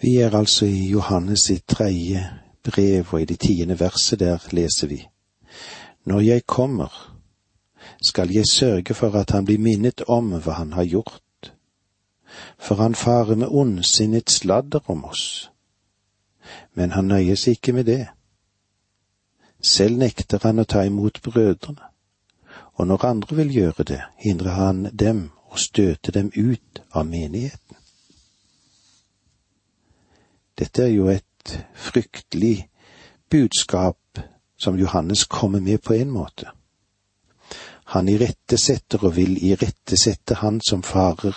Vi er altså i Johannes sitt tredje brev, og i det tiende verset der leser vi. Når jeg kommer, skal jeg sørge for at han blir minnet om hva han har gjort, for han farer med ondsinnet sladder om oss. Men han nøyer seg ikke med det. Selv nekter han å ta imot brødrene, og når andre vil gjøre det, hindrer han dem og støter dem ut av menigheten. Dette er jo et fryktelig budskap som Johannes kommer med på en måte. Han irettesetter og vil irettesette han som farer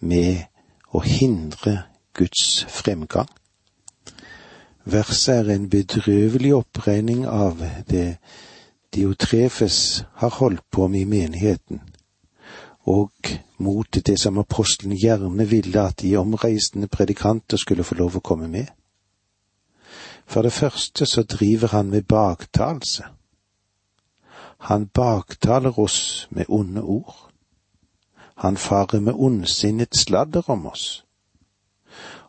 med å hindre Guds fremgang. Verset er en bedrøvelig oppregning av det Diotrefes har holdt på med i menigheten, og mot det som apostelen gjerne ville at de omreisende predikanter skulle få lov å komme med. For det første så driver han med baktalelse. Han baktaler oss med onde ord. Han farer med ondsinnet sladder om oss.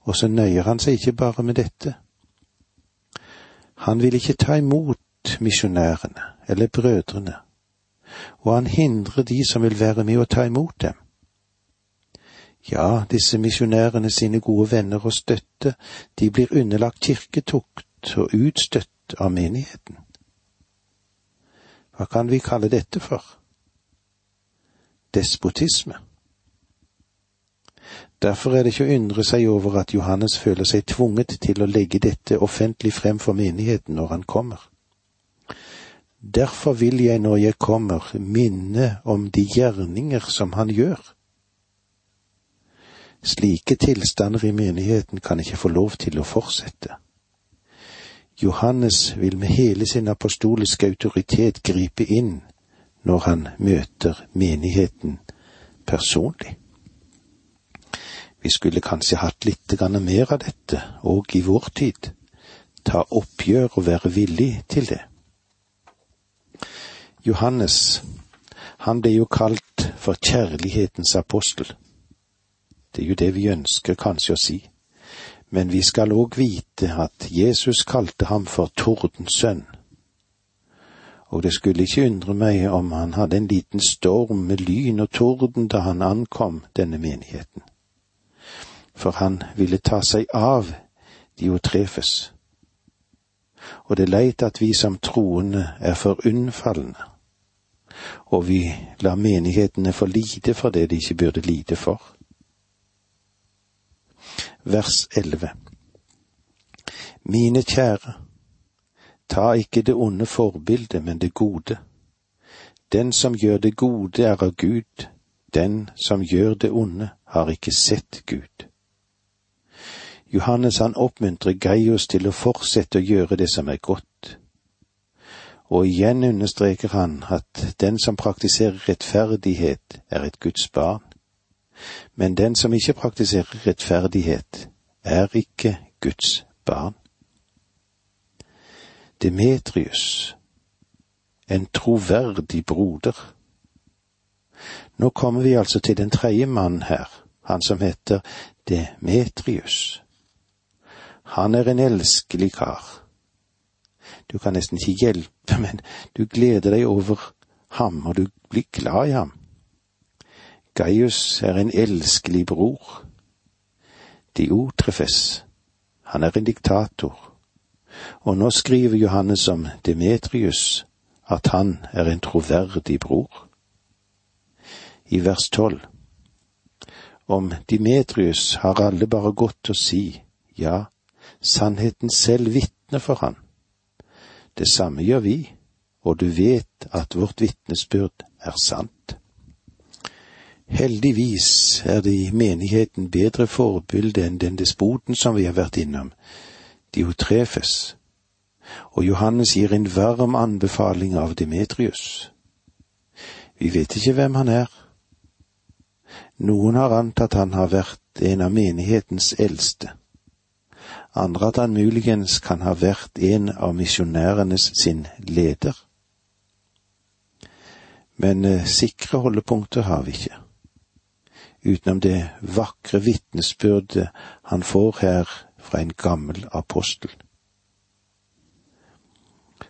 Og så nøyer han seg ikke bare med dette. Han vil ikke ta imot misjonærene eller brødrene, og han hindrer de som vil være med å ta imot dem. Ja, disse misjonærene sine gode venner og støtte, de blir underlagt kirketukt og utstøtt av menigheten. Hva kan vi kalle dette for? Despotisme. Derfor er det ikke å undre seg over at Johannes føler seg tvunget til å legge dette offentlig frem for menigheten når han kommer. Derfor vil jeg når jeg kommer, minne om de gjerninger som han gjør. Slike tilstander i menigheten kan ikke få lov til å fortsette. Johannes vil med hele sin apostoliske autoritet gripe inn når han møter menigheten personlig. Vi skulle kanskje hatt litt mer av dette òg i vår tid, ta oppgjør og være villig til det. Johannes, han ble jo kalt for kjærlighetens apostel. Det er jo det vi ønsker kanskje å si men vi skal òg vite at Jesus kalte ham for Tordens sønn. Og det skulle ikke undre meg om han hadde en liten storm med lyn og torden da han ankom denne menigheten. For han ville ta seg av Diotrefes. Og det er leit at vi som troende er for unnfallende, og vi lar menighetene få lide for det de ikke burde lide for vers elleve. Mine kjære, ta ikke det onde forbildet, men det gode. Den som gjør det gode, er av Gud, den som gjør det onde, har ikke sett Gud. Johannes han oppmuntrer Geios til å fortsette å gjøre det som er godt. Og igjen understreker han at den som praktiserer rettferdighet, er et Guds barn. Men den som ikke praktiserer rettferdighet, er ikke Guds barn. Demetrius, en troverdig broder. Nå kommer vi altså til den tredje mannen her, han som heter Demetrius. Han er en elskelig kar. Du kan nesten ikke hjelpe, men du gleder deg over ham, og du blir glad i ham. Gaius er en elskelig bror. Diotrefes, han er en diktator. Og nå skriver Johannes om Demetrius at han er en troverdig bror. I vers tolv. Om Dimetrius har alle bare godt å si, ja, sannheten selv vitner for han. Det samme gjør vi, og du vet at vårt vitnesbyrd er sant. Heldigvis er det i menigheten bedre forbilde enn den despoten som vi har vært innom, Diotrefes, og Johannes gir en varm anbefaling av Demetrius. Vi vet ikke hvem han er. Noen har antatt han har vært en av menighetens eldste, andre at han muligens kan ha vært en av misjonærenes sin leder. Men eh, sikre holdepunkter har vi ikke utenom det vakre vitnesbyrdet han får her fra en gammel apostel.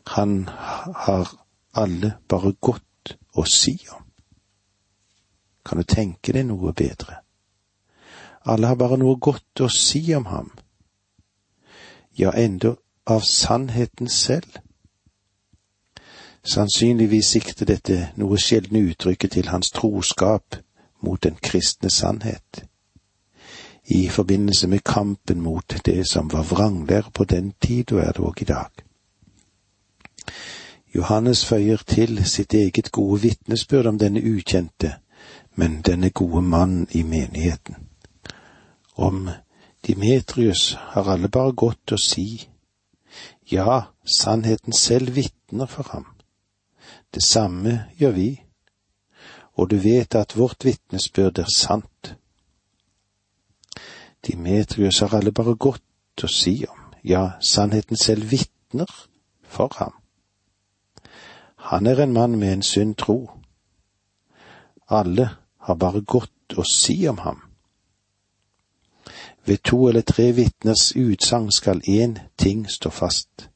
Han har alle bare godt å si om. Kan du tenke deg noe bedre? Alle har bare noe godt å si om ham. Ja, enda av sannheten selv. Sannsynligvis sikter dette noe sjeldne uttrykket til hans troskap mot den kristne sannhet, i forbindelse med kampen mot det som var vranglære på den tid og er det òg i dag. Johannes føyer til sitt eget gode vitnesbyrd om denne ukjente, men denne gode mann i menigheten. Om Dimetrius har alle bare godt å si. Ja, sannheten selv vitner for ham. Det samme gjør vi, og du vet at vårt vitnesbyrd er sant. Dimetrius har alle bare godt å si om, ja, sannheten selv vitner for ham. Han er en mann med en sunn tro. Alle har bare godt å si om ham. Ved to eller tre vitners utsagn skal én ting stå fast.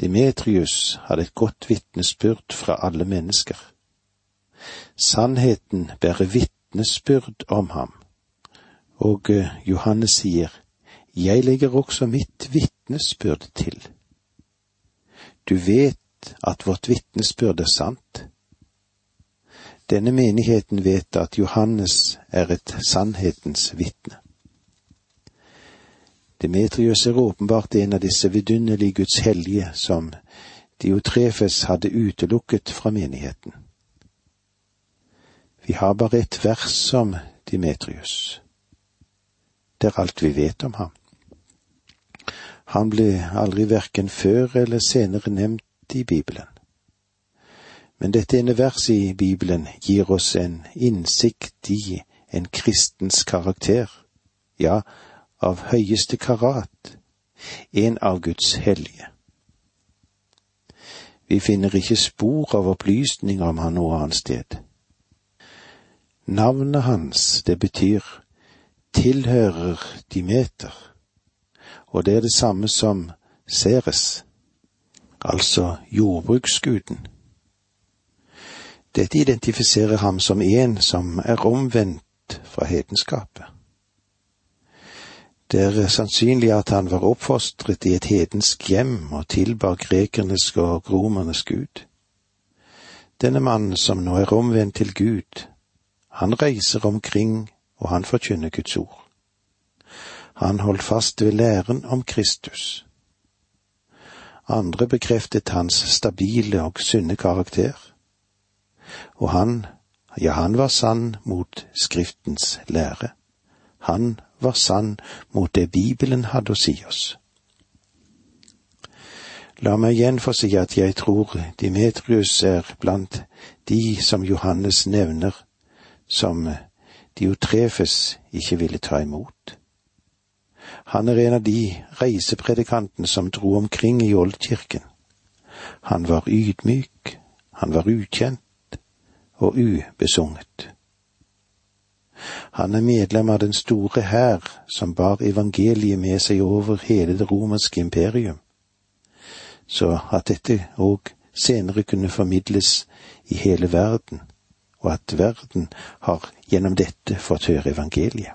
Demetrius hadde et godt vitnesbyrd fra alle mennesker. Sannheten bærer vitnesbyrd om ham, og eh, Johannes sier, Jeg legger også mitt vitnesbyrd til. Du vet at vårt vitnesbyrd er sant. Denne menigheten vet at Johannes er et sannhetens vitne. Demetrius er åpenbart en av disse vidunderlige Guds hellige som Diotrefes hadde utelukket fra menigheten. Vi har bare ett vers om Demetrius. Det er alt vi vet om ham. Han ble aldri verken før eller senere nevnt i Bibelen. Men dette ene verset i Bibelen gir oss en innsikt i en kristens karakter, ja, av høyeste karat, en av Guds hellige. Vi finner ikke spor av opplysninger om han noe annet sted. Navnet hans, det betyr tilhører Dimeter, og det er det samme som Ceres, altså jordbruksguden. Dette identifiserer ham som en som er omvendt fra hedenskapet. Det er sannsynlig at han var oppfostret i et hedensk hjem og tilbar grekernes og romernes gud. Denne mannen som nå er omvendt til Gud, han reiser omkring og han forkynner Guds ord. Han holdt fast ved læren om Kristus. Andre bekreftet hans stabile og sunne karakter. Og han, ja, han var sann mot Skriftens lære. Han var sann mot det Bibelen hadde å si oss. La meg igjen få si at jeg tror Dimetrius er blant de som Johannes nevner, som Diotrefes ikke ville ta imot. Han er en av de reisepredikantene som dro omkring i oldkirken. Han var ydmyk, han var ukjent og ubesunget. Han er medlem av den store hær som bar evangeliet med seg over hele det romerske imperium, så at dette òg senere kunne formidles i hele verden, og at verden har gjennom dette fått høre evangeliet.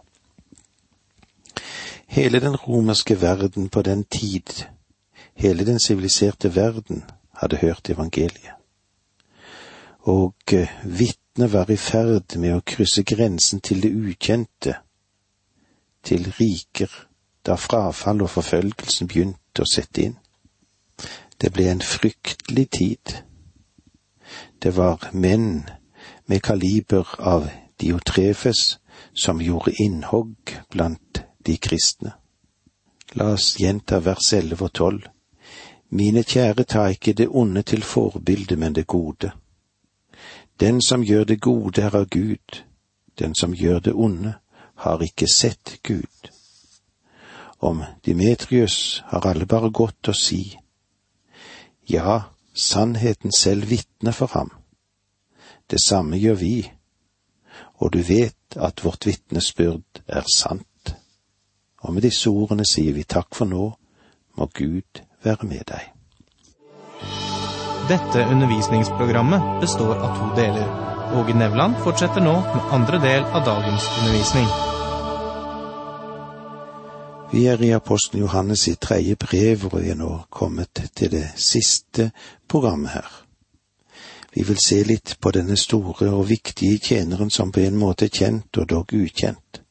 Hele den romerske verden på den tid, hele den siviliserte verden, hadde hørt evangeliet. Og eh, var i ferd med å krysse grensen til det ukjente, til riker, da frafall og forfølgelsen begynte å sette inn. Det ble en fryktelig tid. Det var menn med kaliber av Diotrefes som gjorde innhogg blant de kristne. La oss gjenta vers elleve og tolv. Mine kjære, ta ikke det onde til forbilde, men det gode. Den som gjør det gode er av Gud, den som gjør det onde har ikke sett Gud. Om Dimetrius har alle bare godt å si. Ja, sannheten selv vitner for ham. Det samme gjør vi, og du vet at vårt vitnesbyrd er sant. Og med disse ordene sier vi takk for nå, må Gud være med deg. Dette undervisningsprogrammet består av to deler. Åge Nevland fortsetter nå med andre del av dagens undervisning. Vi er i apostelen Johannes i tredje brev, og vi er nå kommet til det siste programmet her. Vi vil se litt på denne store og viktige tjeneren som på en måte er kjent og dog ukjent.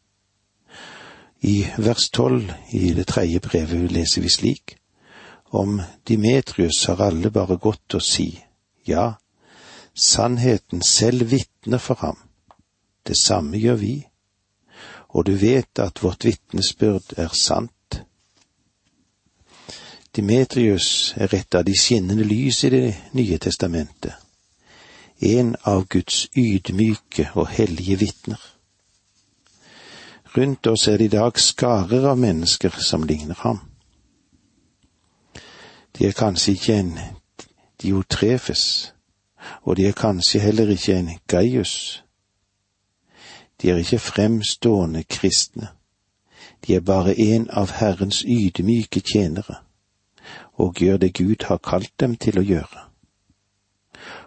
I vers tolv i det tredje brevet leser vi slik. Om Dimetrius har alle bare godt å si, ja, sannheten selv vitner for ham. Det samme gjør vi, og du vet at vårt vitnesbyrd er sant. Dimetrius er et av de skinnende lys i Det nye testamentet, en av Guds ydmyke og hellige vitner. Rundt oss er det i dag skarer av mennesker som ligner ham. De er kanskje ikke en Diotrefes, og de er kanskje heller ikke en Gaius. De er ikke fremstående kristne. De er bare en av Herrens ydmyke tjenere, og gjør det Gud har kalt dem til å gjøre.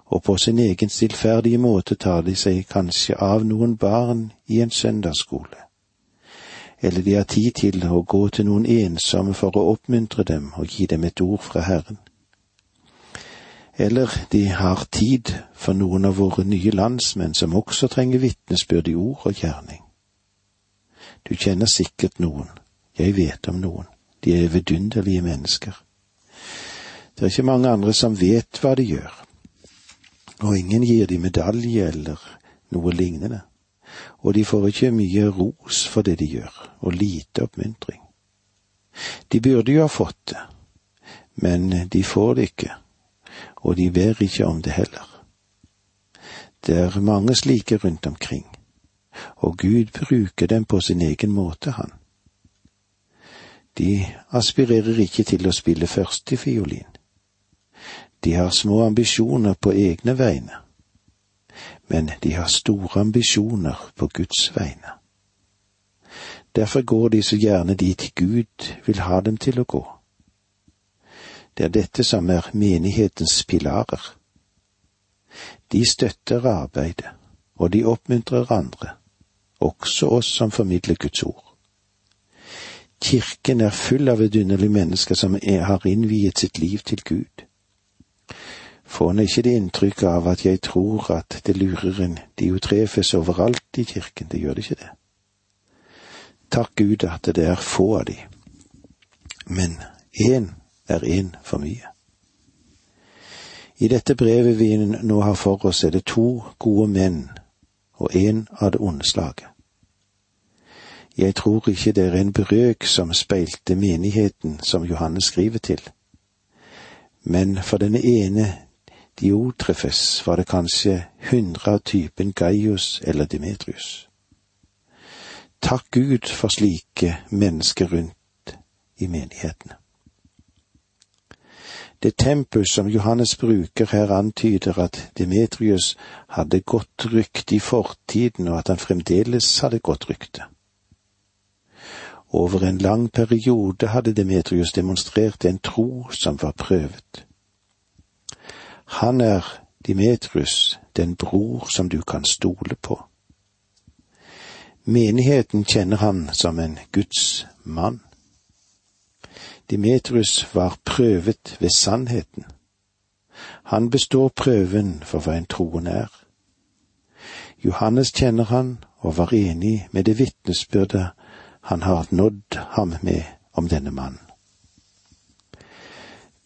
Og på sin egen stillferdige måte tar de seg kanskje av noen barn i en søndagsskole eller de har tid til å gå til noen ensomme for å oppmuntre dem og gi dem et ord fra Herren. Eller de har tid for noen av våre nye landsmenn som også trenger vitnesbyrd i ord og gjerning. Du kjenner sikkert noen, jeg vet om noen, de er vidunderlige mennesker. Det er ikke mange andre som vet hva de gjør, og ingen gir de medalje eller noe lignende og de får ikke mye ros for det de gjør, og lite oppmuntring. De burde jo ha fått det, men de får det ikke, og de ber ikke om det heller. Det er mange slike rundt omkring, og Gud bruker dem på sin egen måte, han. De aspirerer ikke til å spille førstefiolin. De har små ambisjoner på egne vegne men de har store ambisjoner på Guds vegne. Derfor går de så gjerne dit Gud vil ha dem til å gå. Det er dette som er menighetens pilarer. De støtter arbeidet, og de oppmuntrer andre, også oss som formidler Guds ord. Kirken er full av vidunderlige mennesker som har innviet sitt liv til Gud. Får en ikke det inntrykket av at jeg tror at det lurer en diotrefes overalt i kirken, det gjør det ikke det. Takk Gud at det er få av de. Men én er én for mye. I dette brevet vi nå har for oss, er det to gode menn og én av det onde slaget. Jeg tror ikke det er en brøk som speilte menigheten som Johannes skriver til, men for denne ene Diotrefes var det kanskje hundre av typen Gaius eller Demetrius. Takk Gud for slike mennesker rundt i menighetene. Det tempel som Johannes bruker her, antyder at Demetrius hadde godt rykte i fortiden, og at han fremdeles hadde godt rykte. Over en lang periode hadde Demetrius demonstrert en tro som var prøvet. Han er Dimetrius, den bror som du kan stole på. Menigheten kjenner han som en Guds mann. Dimetrius var prøvet ved sannheten. Han består prøven for hva en troende er. Johannes kjenner han og var enig med det vitnesbyrdet han har nådd ham med om denne mannen.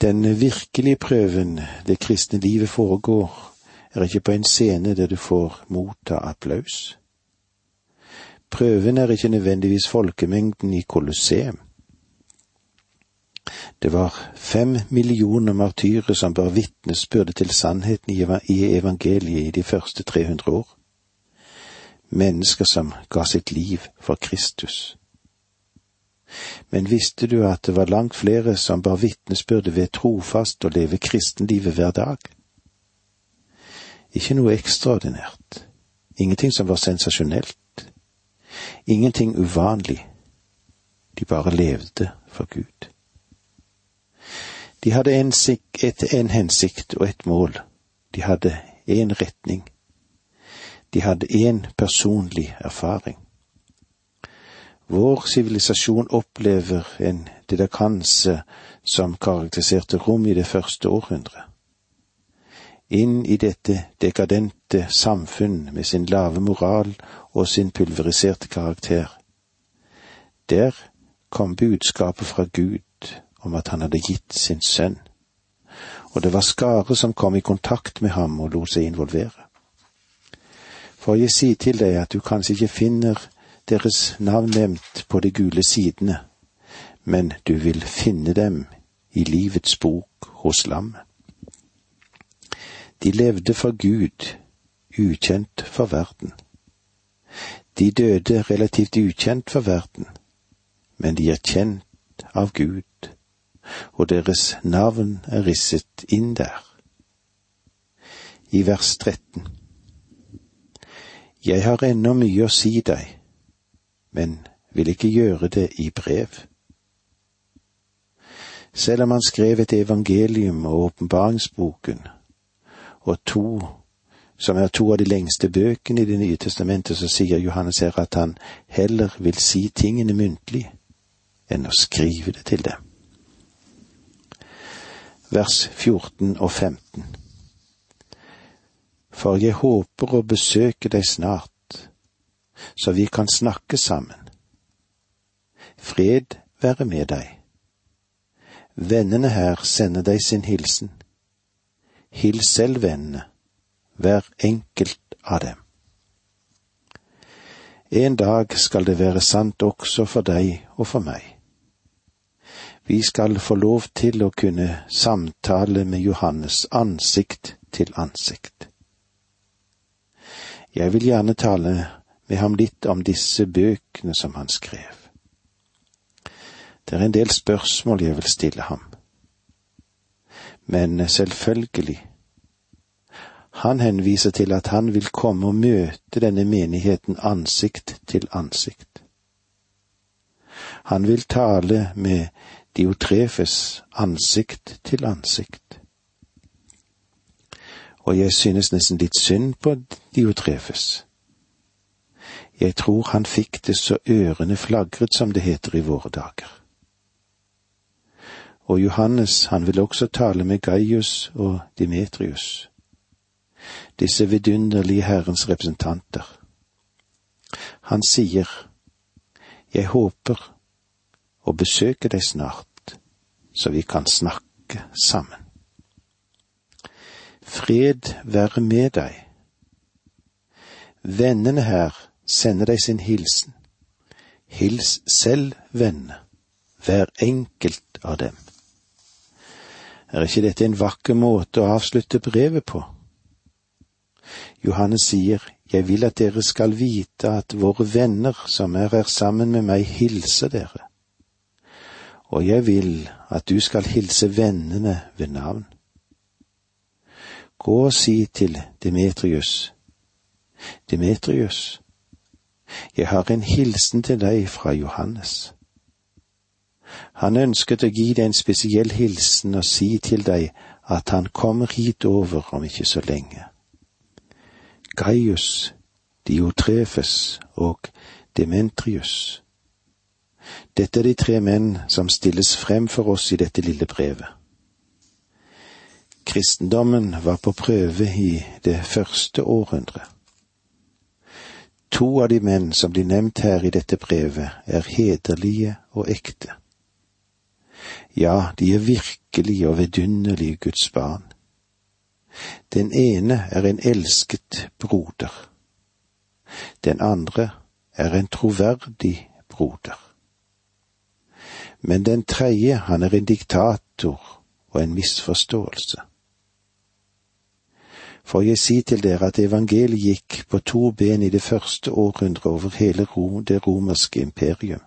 Den virkelige prøven det kristne livet foregår, er ikke på en scene der du får motta applaus. Prøven er ikke nødvendigvis folkemengden i Colosseum. Det var fem millioner martyrer som bar vitnesbyrde til sannheten i evangeliet i de første 300 år. Mennesker som ga sitt liv for Kristus. Men visste du at det var langt flere som bar vitnesbyrde ved trofast å leve kristenlivet hver dag? Ikke noe ekstraordinært, ingenting som var sensasjonelt, ingenting uvanlig. de bare levde for Gud. De hadde en, et, en hensikt og et mål. De hadde én retning. De hadde én personlig erfaring. Vår sivilisasjon opplever en dedakanse som karakteriserte rom i det første århundret. Inn i dette dekadente samfunn med sin lave moral og sin pulveriserte karakter. Der kom budskapet fra Gud om at han hadde gitt sin sønn, og det var skare som kom i kontakt med ham og lot seg involvere. For jeg sier til deg at du kanskje ikke finner deres navn nevnt på de gule sidene, men du vil finne dem i livets bok hos lammet. De levde for Gud, ukjent for verden. De døde relativt ukjent for verden, men de er kjent av Gud, og deres navn er risset inn der. I vers 13. Jeg har ennå mye å si deg, men vil ikke gjøre det i brev. Selv om han skrev et evangelium og åpenbaringsboken, og to, som er to av de lengste bøkene i Det nye testamentet, så sier Johannes her at han heller vil si tingene muntlig enn å skrive det til dem. Vers 14 og 15 For jeg håper å besøke deg snart så vi kan snakke sammen. Fred være med deg. Vennene her sender deg sin hilsen. Hils selv vennene, hver enkelt av dem. En dag skal det være sant også for deg og for meg. Vi skal få lov til å kunne samtale med Johannes ansikt til ansikt. Jeg vil gjerne tale med ham litt om disse bøkene som han skrev. Det er en del spørsmål jeg vil stille ham. Men selvfølgelig, han henviser til at han vil komme og møte denne menigheten ansikt til ansikt. Han vil tale med Diotrefes ansikt til ansikt. Og jeg synes nesten litt synd på Diotrefes jeg tror han fikk det så ørene flagret, som det heter i våre dager. Og Johannes, han vil også tale med Gaius og Demetrius, disse vidunderlige Herrens representanter. Han sier, Jeg håper å besøke deg snart, så vi kan snakke sammen. Fred være med deg. Vennene her sender deg sin hilsen. Hils selv vennene, hver enkelt av dem. Er ikke dette en vakker måte å avslutte brevet på? Johannes sier, Jeg vil at dere skal vite at våre venner som er her sammen med meg, hilser dere. Og jeg vil at du skal hilse vennene ved navn. Gå og si til Demetrius, Demetrius, jeg har en hilsen til deg fra Johannes. Han ønsket å gi deg en spesiell hilsen og si til deg at han kommer hit over om ikke så lenge. Gaius, Diotrefes og Dementrius. Dette er de tre menn som stilles frem for oss i dette lille brevet. Kristendommen var på prøve i det første århundret. To av de menn som blir nevnt her i dette brevet, er hederlige og ekte. Ja, de er virkelige og vidunderlige Guds barn. Den ene er en elsket broder. Den andre er en troverdig broder. Men den tredje, han er en diktator og en misforståelse. For jeg sier til dere at evangeliet gikk på to ben i det første århundret over hele det romerske imperium.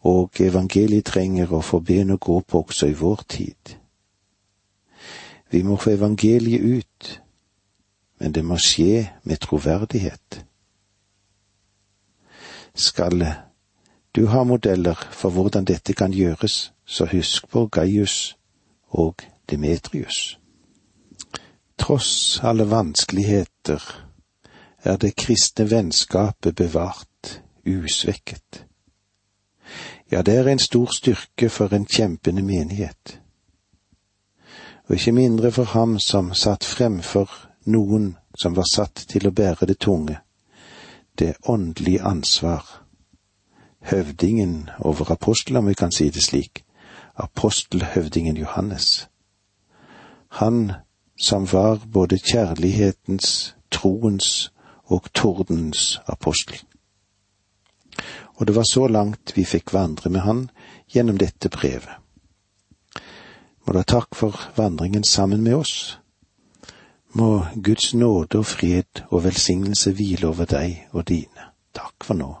Og evangeliet trenger å få ben å gå på også i vår tid. Vi må få evangeliet ut, men det må skje med troverdighet. Skal Du ha modeller for hvordan dette kan gjøres, så husk på Gaius og Demetrius. Tross alle vanskeligheter er det kristne vennskapet bevart usvekket. Ja, det er en stor styrke for en kjempende menighet. Og ikke mindre for ham som satt fremfor noen som var satt til å bære det tunge, det åndelige ansvar. Høvdingen over apostelen, om vi kan si det slik, apostelhøvdingen Johannes. Han som var både kjærlighetens, troens og tordenens apostel. Og det var så langt vi fikk vandre med han gjennom dette brevet. Må da takk for vandringen sammen med oss. Må Guds nåde og fred og velsignelse hvile over deg og dine. Takk for nå.